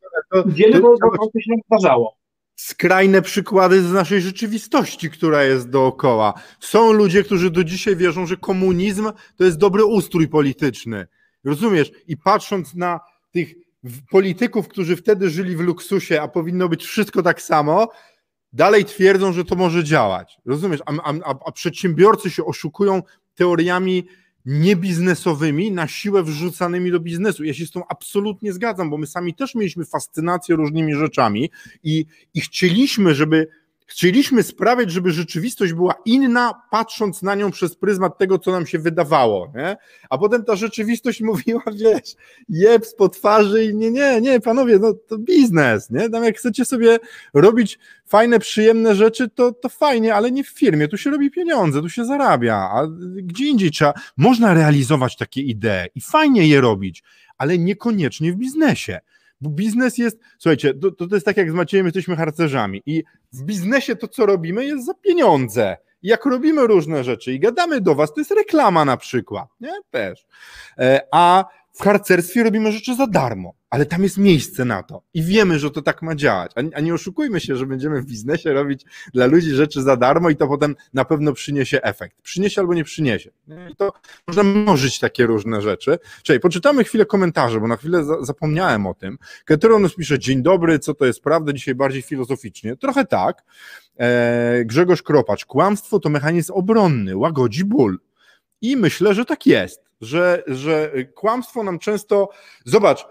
idziemy, bo, bo to się nam zdarzało skrajne przykłady z naszej rzeczywistości, która jest dookoła. Są ludzie, którzy do dzisiaj wierzą, że komunizm to jest dobry ustrój polityczny. Rozumiesz? I patrząc na tych polityków, którzy wtedy żyli w luksusie, a powinno być wszystko tak samo, dalej twierdzą, że to może działać. Rozumiesz? A, a, a przedsiębiorcy się oszukują teoriami niebiznesowymi, na siłę wrzucanymi do biznesu. Ja się z tym absolutnie zgadzam, bo my sami też mieliśmy fascynację różnymi rzeczami i, i chcieliśmy, żeby Chcieliśmy sprawiać, żeby rzeczywistość była inna, patrząc na nią przez pryzmat tego, co nam się wydawało, nie? A potem ta rzeczywistość mówiła, wiesz, jeb po twarzy i nie, nie, nie, panowie, no to biznes, nie? Tam jak chcecie sobie robić fajne, przyjemne rzeczy, to, to fajnie, ale nie w firmie, tu się robi pieniądze, tu się zarabia, a gdzie indziej trzeba, można realizować takie idee i fajnie je robić, ale niekoniecznie w biznesie. Bo biznes jest, słuchajcie, to, to jest tak jak z Maciejem, jesteśmy harcerzami i w biznesie to, co robimy, jest za pieniądze. Jak robimy różne rzeczy i gadamy do was, to jest reklama na przykład, nie? Też. E, a w harcerstwie robimy rzeczy za darmo, ale tam jest miejsce na to i wiemy, że to tak ma działać. A, nie oszukujmy się, że będziemy w biznesie robić dla ludzi rzeczy za darmo i to potem na pewno przyniesie efekt. Przyniesie albo nie przyniesie. I to można mnożyć takie różne rzeczy. Czyli poczytamy chwilę komentarze, bo na chwilę za, zapomniałem o tym. Keteronus pisze, dzień dobry, co to jest prawda, dzisiaj bardziej filozoficznie. Trochę tak. Eee, Grzegorz Kropacz, kłamstwo to mechanizm obronny, łagodzi ból. I myślę, że tak jest że, że kłamstwo nam często. Zobacz,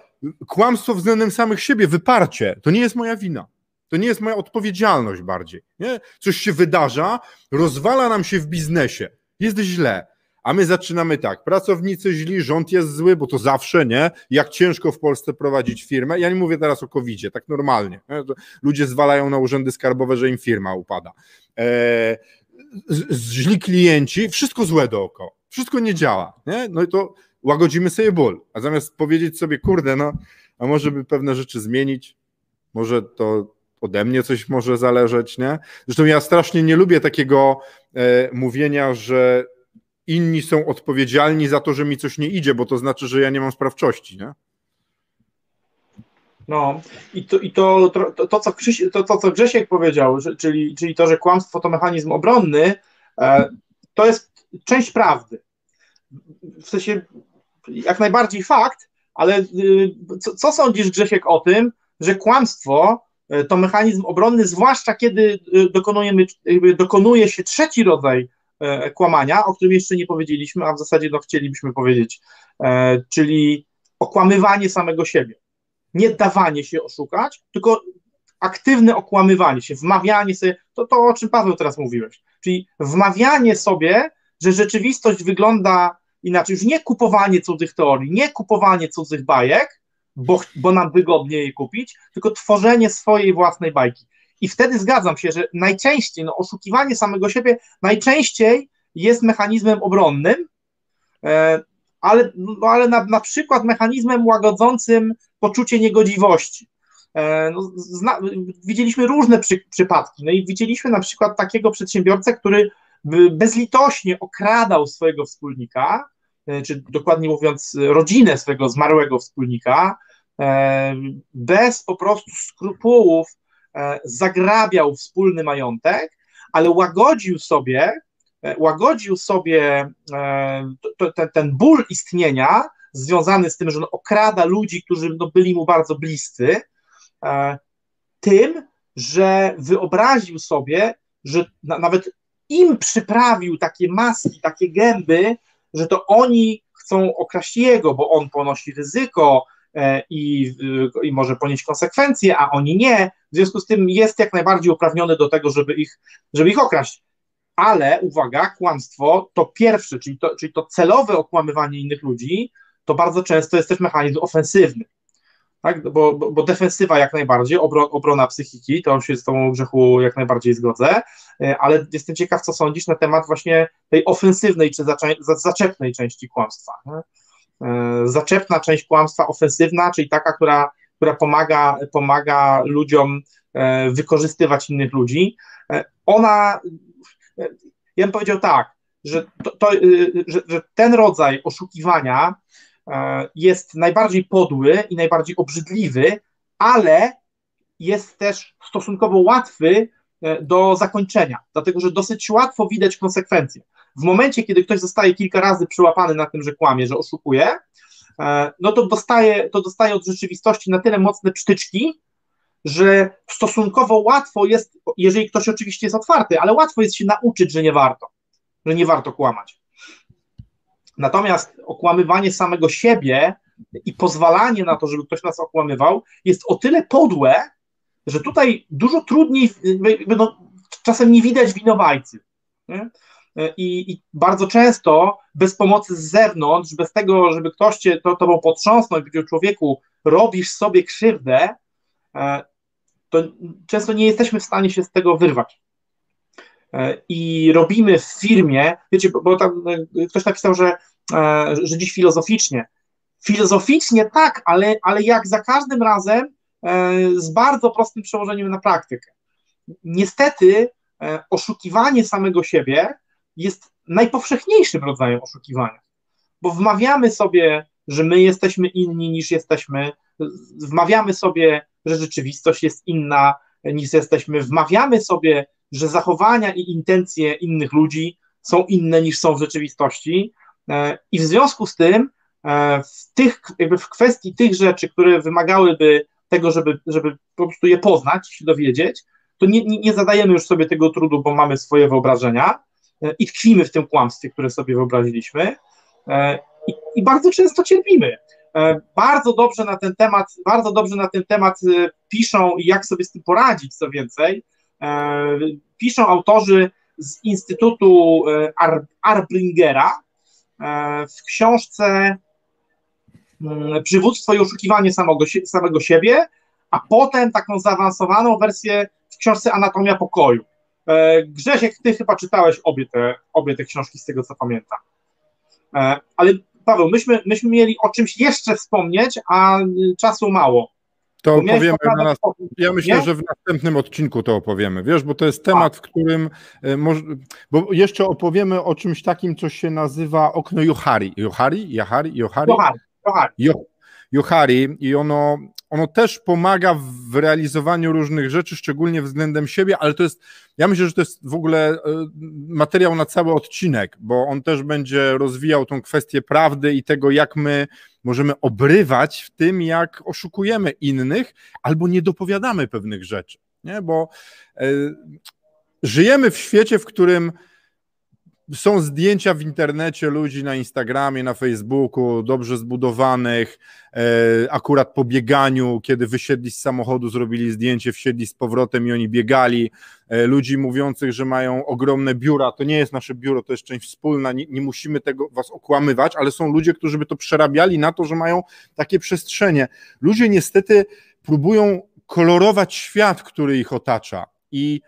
kłamstwo względem samych siebie, wyparcie, to nie jest moja wina. To nie jest moja odpowiedzialność bardziej. Nie? Coś się wydarza, rozwala nam się w biznesie, jest źle. A my zaczynamy tak, pracownicy źli, rząd jest zły, bo to zawsze, nie? Jak ciężko w Polsce prowadzić firmę. Ja nie mówię teraz o covid tak normalnie. Nie? Ludzie zwalają na urzędy skarbowe, że im firma upada. Eee, źli klienci, wszystko złe dookoła wszystko nie działa, nie? No i to łagodzimy sobie ból, a zamiast powiedzieć sobie, kurde, no, a może by pewne rzeczy zmienić, może to ode mnie coś może zależeć, nie? Zresztą ja strasznie nie lubię takiego e, mówienia, że inni są odpowiedzialni za to, że mi coś nie idzie, bo to znaczy, że ja nie mam sprawczości, nie? No i to, i to, to, to, co, Krzyś, to, to co Grzesiek powiedział, że, czyli, czyli to, że kłamstwo to mechanizm obronny, e, to jest część prawdy. W sensie jak najbardziej fakt, ale y, co, co sądzisz, Grzesiek, o tym, że kłamstwo y, to mechanizm obronny, zwłaszcza kiedy y, dokonujemy, dokonuje się trzeci rodzaj kłamania, o którym jeszcze nie powiedzieliśmy, a w zasadzie no, chcielibyśmy powiedzieć, czyli okłamywanie samego siebie. Nie dawanie się oszukać, tylko aktywne okłamywanie się, wmawianie sobie, to, to o czym Paweł teraz mówiłeś, czyli wmawianie sobie, że rzeczywistość wygląda inaczej. Już nie kupowanie cudzych teorii, nie kupowanie cudzych bajek, bo, bo nam wygodniej je kupić, tylko tworzenie swojej własnej bajki. I wtedy zgadzam się, że najczęściej, no, oszukiwanie samego siebie najczęściej jest mechanizmem obronnym, e, ale, no, ale na, na przykład mechanizmem łagodzącym poczucie niegodziwości. E, no, zna, widzieliśmy różne przy, przypadki, no i widzieliśmy na przykład takiego przedsiębiorcę, który bezlitośnie okradał swojego wspólnika, czy dokładnie mówiąc, rodzinę swojego zmarłego wspólnika, e, bez po prostu skrupułów e, zagrabiał wspólny majątek, ale łagodził sobie, łagodził sobie ten, ten ból istnienia związany z tym, że on okrada ludzi, którzy no, byli mu bardzo bliscy, tym, że wyobraził sobie, że nawet im przyprawił takie maski, takie gęby, że to oni chcą okraść jego, bo on ponosi ryzyko e, i, i może ponieść konsekwencje, a oni nie. W związku z tym jest jak najbardziej uprawniony do tego, żeby ich, żeby ich okraść. Ale uwaga, kłamstwo to pierwsze, czyli to, czyli to celowe okłamywanie innych ludzi, to bardzo często jest też mechanizm ofensywny tak? bo, bo, bo defensywa jak najbardziej, obro, obrona psychiki, to się z tą grzechu jak najbardziej zgodzę, e, ale jestem ciekaw, co sądzisz na temat właśnie tej ofensywnej czy zaczepnej części kłamstwa. Nie? E, zaczepna część kłamstwa, ofensywna, czyli taka, która, która pomaga, pomaga ludziom e, wykorzystywać innych ludzi. Ona, ja bym powiedział tak, że, to, to że, że ten rodzaj oszukiwania jest najbardziej podły i najbardziej obrzydliwy, ale jest też stosunkowo łatwy e, do zakończenia, dlatego że dosyć łatwo widać konsekwencje. W momencie, kiedy ktoś zostaje kilka razy przyłapany na tym, że kłamie, że oszukuje, e, no to dostaje, to dostaje od rzeczywistości na tyle mocne psztyczki, że stosunkowo łatwo jest, jeżeli ktoś oczywiście jest otwarty, ale łatwo jest się nauczyć, że nie warto, że nie warto kłamać. Natomiast okłamywanie samego siebie i pozwalanie na to, żeby ktoś nas okłamywał, jest o tyle podłe, że tutaj dużo trudniej, no, czasem nie widać winowajcy. Nie? I, I, bardzo często bez pomocy z zewnątrz, bez tego, żeby ktoś cię to, tobą potrząsnął i powiedział człowieku, robisz sobie krzywdę, e, to często nie jesteśmy w stanie się z tego wyrwać. E, I robimy w firmie, wiecie, bo tam e, ktoś napisał, że, że dziś filozoficznie. Filozoficznie tak, ale, ale jak za każdym razem z bardzo prostym przełożeniem na praktykę. Niestety oszukiwanie samego siebie jest najpowszechniejszym rodzajem oszukiwania, bo wmawiamy sobie, że my jesteśmy inni niż jesteśmy, wmawiamy sobie, że rzeczywistość jest inna niż jesteśmy, wmawiamy sobie, że zachowania i intencje innych ludzi są inne niż są w rzeczywistości e, i w związku z tym e, w, tych, jakby w kwestii tych rzeczy, które wymagałyby tego, żeby, żeby po prostu je poznać, się dowiedzieć, to nie, nie zadajemy już sobie tego trudu, bo mamy swoje wyobrażenia, E, i tkwimy w tym kłamstwie, które sobie wyobraziliśmy i, i bardzo często cierpimy. Bardzo dobrze na ten temat, bardzo dobrze na ten temat piszą i jak sobie z tym poradzić, co więcej. Piszą autorzy z Instytutu Ar Arbringera w książce mm, Przywództwo i oszukiwanie samego, samego siebie, a potem taką zaawansowaną wersję w książce Anatomia pokoju. E, Grzesiek, ty chyba czytałeś obie te, obie te książki z tego, co pamiętam. E, ale Paweł, myśmy, myśmy mieli o czymś jeszcze wspomnieć, a czasu mało. To opowiemy na nas, ja myślę, nie? że w następnym odcinku to opowiemy, wiesz, bo to jest temat, w którym, e, bo jeszcze opowiemy o czymś takim, co się nazywa okno Johari. Johari? Johari? Johari? Johari. Johari i ono ono też pomaga w realizowaniu różnych rzeczy, szczególnie względem siebie, ale to jest, ja myślę, że to jest w ogóle e, materiał na cały odcinek, bo on też będzie rozwijał tą kwestię prawdy i tego, jak my możemy obrywać w tym, jak oszukujemy innych albo nie dopowiadamy pewnych rzeczy, nie? bo e, żyjemy w świecie, w którym są zdjęcia w internecie ludzi na Instagramie, na Facebooku, dobrze zbudowanych, e, akurat po bieganiu, kiedy wysiedli z samochodu, zrobili zdjęcie, wsiedli z powrotem i oni biegali. E, ludzi mówiących, że mają ogromne biura. To nie jest nasze biuro, to jest część wspólna, nie, nie musimy tego was okłamywać, ale są ludzie, którzy by to przerabiali na to, że mają takie przestrzenie. Ludzie niestety próbują kolorować świat, który ich otacza i,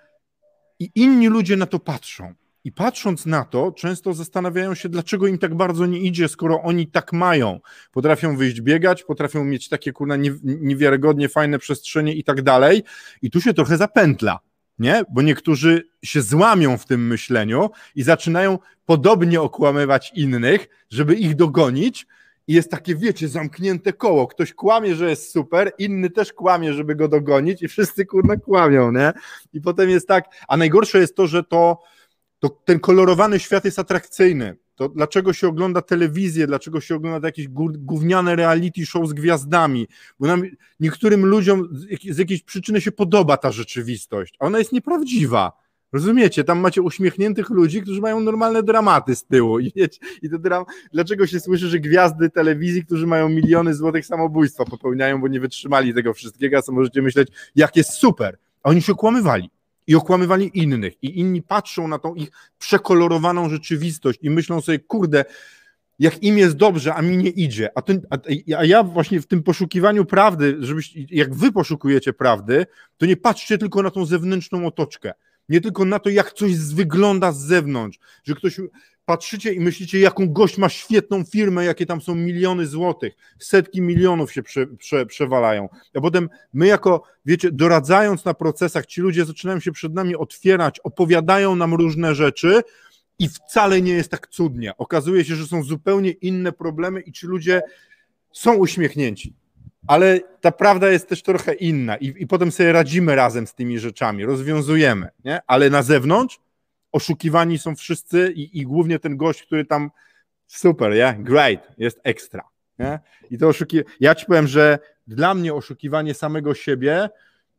i inni ludzie na to patrzą. I patrząc na to, często zastanawiają się, dlaczego im tak bardzo nie idzie, skoro oni tak mają. Potrafią wyjść biegać, potrafią mieć takie kurna niewiarygodnie fajne przestrzenie i tak dalej. I tu się trochę zapętla, nie? Bo niektórzy się złamią w tym myśleniu i zaczynają podobnie okłamywać innych, żeby ich dogonić. I jest takie, wiecie, zamknięte koło. Ktoś kłamie, że jest super, inny też kłamie, żeby go dogonić, i wszyscy kurna kłamią, nie? I potem jest tak. A najgorsze jest to, że to to ten kolorowany świat jest atrakcyjny. To dlaczego się ogląda telewizję, dlaczego się ogląda jakieś gówniane reality show z gwiazdami? Bo nam, niektórym ludziom z jakiejś przyczyny się podoba ta rzeczywistość, a ona jest nieprawdziwa. Rozumiecie? Tam macie uśmiechniętych ludzi, którzy mają normalne dramaty z tyłu. I, wiecie, i to dram, dlaczego się słyszy, że gwiazdy telewizji, którzy mają miliony złotych samobójstwa popełniają, bo nie wytrzymali tego wszystkiego, a co możecie myśleć, jak jest super. A oni się okłamywali i okłamywali innych. I inni patrzą na tą ich przekolorowaną rzeczywistość i myślą sobie, kurde, jak im jest dobrze, a mi nie idzie. A, ten, a, a, ja właśnie w tym poszukiwaniu prawdy, żebyś, jak wy poszukujecie prawdy, to nie patrzcie tylko na tą zewnętrzną otoczkę. Nie tylko na to, jak coś wygląda z zewnątrz, że ktoś patrzycie i myślicie, jaką gość ma świetną firmę, jakie tam są miliony złotych, setki milionów się prze, prze, przewalają. A potem my jako, wiecie, doradzając na procesach, ci ludzie zaczynają się przed nami otwierać, opowiadają nam różne rzeczy i wcale nie jest tak cudnie. Okazuje się, że są zupełnie inne problemy i ci ludzie są uśmiechnięci. Ale ta prawda jest też trochę inna i, i potem sobie radzimy razem z tymi rzeczami, rozwiązujemy, nie? ale na zewnątrz oszukiwani są wszyscy i, i głównie ten gość, który tam super, yeah, great, jest ekstra. Nie? I to oszuki... Ja ci powiem, że dla mnie oszukiwanie samego siebie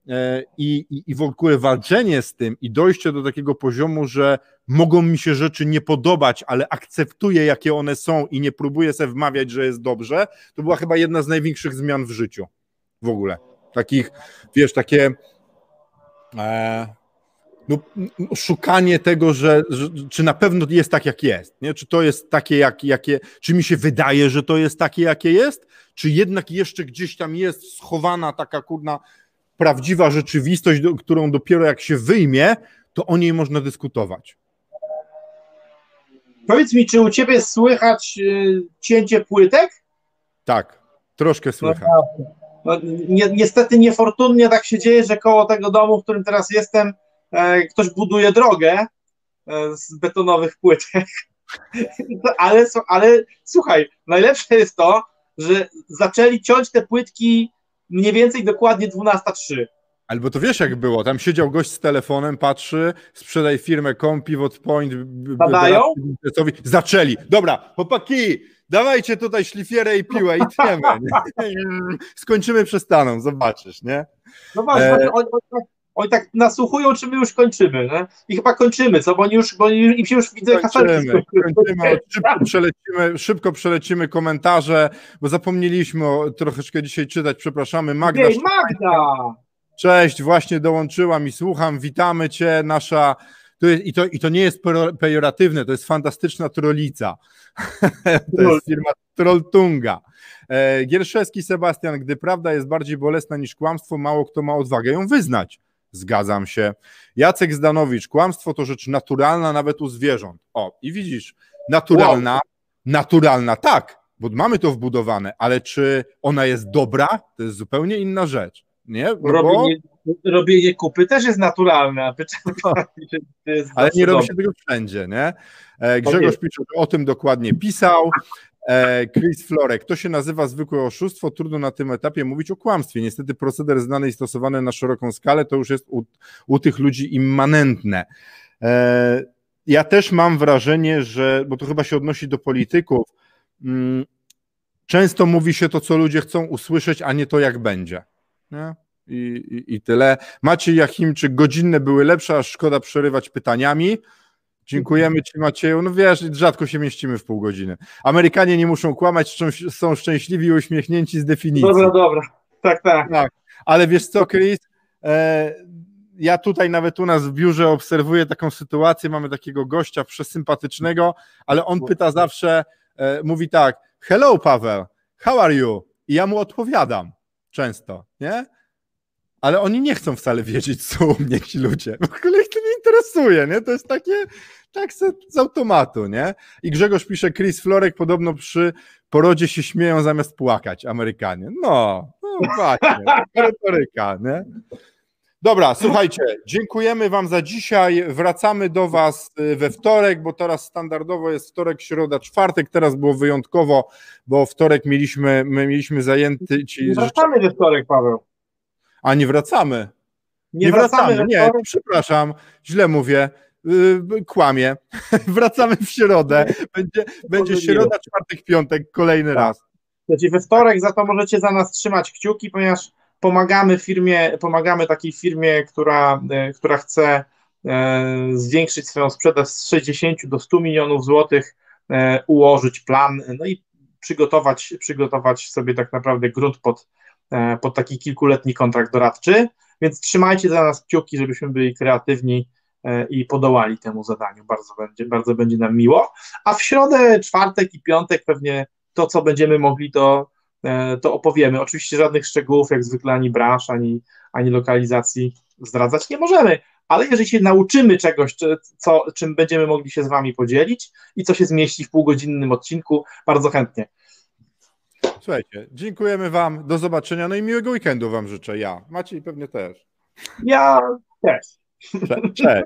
e, i, i, i w ogóle walczenie z tym i dojście do takiego poziomu, że mogą mi się rzeczy nie podobać, ale akceptuję, jakie one są i nie próbuję sobie wmawiać, że jest dobrze, to była chyba jedna z największych zmian w życiu w ogóle. Takich, wiesz, takie e, no, szukanie tego, że, że, czy na pewno jest tak, jak jest, nie? czy to jest takie, jak, jakie, czy mi się wydaje, że to jest takie, jakie jest, czy jednak jeszcze gdzieś tam jest schowana taka kurna prawdziwa rzeczywistość, do, którą dopiero jak się wyjmie, to o niej można dyskutować. Powiedz mi, czy u ciebie słychać y, cięcie płytek? Tak, troszkę słychać. No, no, ni niestety niefortunnie tak się dzieje, że koło tego domu, w którym teraz jestem, ktoś buduje drogę e, z betonowych płytek. ale, ale słuchaj, najlepsze jest to, że zaczęli ciąć te płytki mniej więcej dokładnie 12.03. Albo to wiesz jak było, tam siedział gość z telefonem, patrzy, sprzedaj firmę Com, Pivot Point, Badają? zaczęli. Dobra, chłopaki, dawajcie tutaj szlifierę i piłę i tniemy. Skończymy przestaną, zobaczysz, nie? No właśnie, e... oni, oni, tak nasłuchują, czy my już kończymy, nie? I chyba kończymy, co, bo oni już, bo im się już widzę kończymy, kończymy, szybko przelecimy, szybko przelecimy komentarze, bo zapomnieliśmy o, troszeczkę dzisiaj czytać, przepraszamy. Magda. Magda! Cześć, właśnie dołączyłam i słucham, witamy Cię, nasza to jest, i, to, I to nie jest pejoratywne, to jest fantastyczna trolica. to jest firma Trolltunga. E, Gierszewski Sebastian, gdy prawda jest bardziej bolesna niż kłamstwo, mało kto ma odwagę ją wyznać. Zgadzam się. Jacek Zdanowicz, kłamstwo to rzecz naturalna nawet u zwierząt. O, i widzisz, naturalna, wow. naturalna, tak, bo mamy to wbudowane, ale czy ona jest dobra, to jest zupełnie inna rzecz. Nie? No robienie, bo... robienie kupy też jest naturalne. Jest Ale nie robi się tego wszędzie, nie? E, Grzegorz pisze, o tym dokładnie pisał. E, Chris Florek, to się nazywa zwykłe oszustwo, trudno na tym etapie mówić o kłamstwie. Niestety proceder znany i stosowany na szeroką skalę to już jest u, u tych ludzi immanentne. E, ja też mam wrażenie, że, bo to chyba się odnosi do polityków, mm, często mówi się to, co ludzie chcą usłyszeć, a nie to, jak będzie. Nie? I, i, I tyle. Maciej Jachimczyk, godzinne były lepsze, a szkoda przerywać pytaniami. Dziękujemy Ci, Macieju. No wiesz, rzadko się mieścimy w pół godziny. Amerykanie nie muszą kłamać, są szczęśliwi i uśmiechnięci z definicji. Dobra, dobra. Tak, tak. tak. Ale wiesz co, Chris? E, ja tutaj nawet u nas w biurze obserwuję taką sytuację. Mamy takiego gościa przesympatycznego, ale on pyta zawsze, e, mówi tak: Hello, Paweł, how are you? I ja mu odpowiadam często, nie? Ale oni nie chcą wcale wiedzieć, co u mnie ci ludzie. W ogóle ich to nie interesuje, nie? To jest takie, tak z automatu, nie? I Grzegorz pisze, Chris Florek podobno przy porodzie się śmieją zamiast płakać, Amerykanie. No, no właśnie, retoryka, nie? Dobra, słuchajcie, dziękujemy Wam za dzisiaj. Wracamy do Was y, we wtorek, bo teraz standardowo jest wtorek, środa, czwartek. Teraz było wyjątkowo, bo wtorek mieliśmy, my mieliśmy zajęty. Ci, wracamy we wtorek, Paweł. A nie wracamy. Nie, nie wracamy. wracamy. Nie, przepraszam, źle mówię. Yy, kłamie. wracamy w środę. Będzie, będzie środa, czwartek, piątek, kolejny tak. raz. Znaczy we wtorek za to możecie za nas trzymać kciuki, ponieważ pomagamy firmie, pomagamy takiej firmie, która, e, która chce e, zwiększyć swoją sprzedaż z 60 do 100 milionów złotych, e, ułożyć plan, no i przygotować, przygotować sobie tak naprawdę grunt pod, pod taki kilkuletni kontrakt doradczy. Więc trzymajcie za nas kciuki, żebyśmy byli kreatywni i podołali temu zadaniu. Bardzo będzie, bardzo będzie nam miło. A w środę, czwartek i piątek pewnie to, co będziemy mogli, to E, to opowiemy. Oczywiście żadnych szczegółów, jak zwykle, ani branż, ani, ani lokalizacji zdradzać nie możemy, ale jeżeli się nauczymy czegoś, czy, co, czym będziemy mogli się z Wami podzielić i co się zmieści w półgodzinnym odcinku, bardzo chętnie. Słuchajcie, dziękujemy Wam, do zobaczenia, no i miłego weekendu Wam życzę ja. Maciej pewnie też. Ja też. Cześć.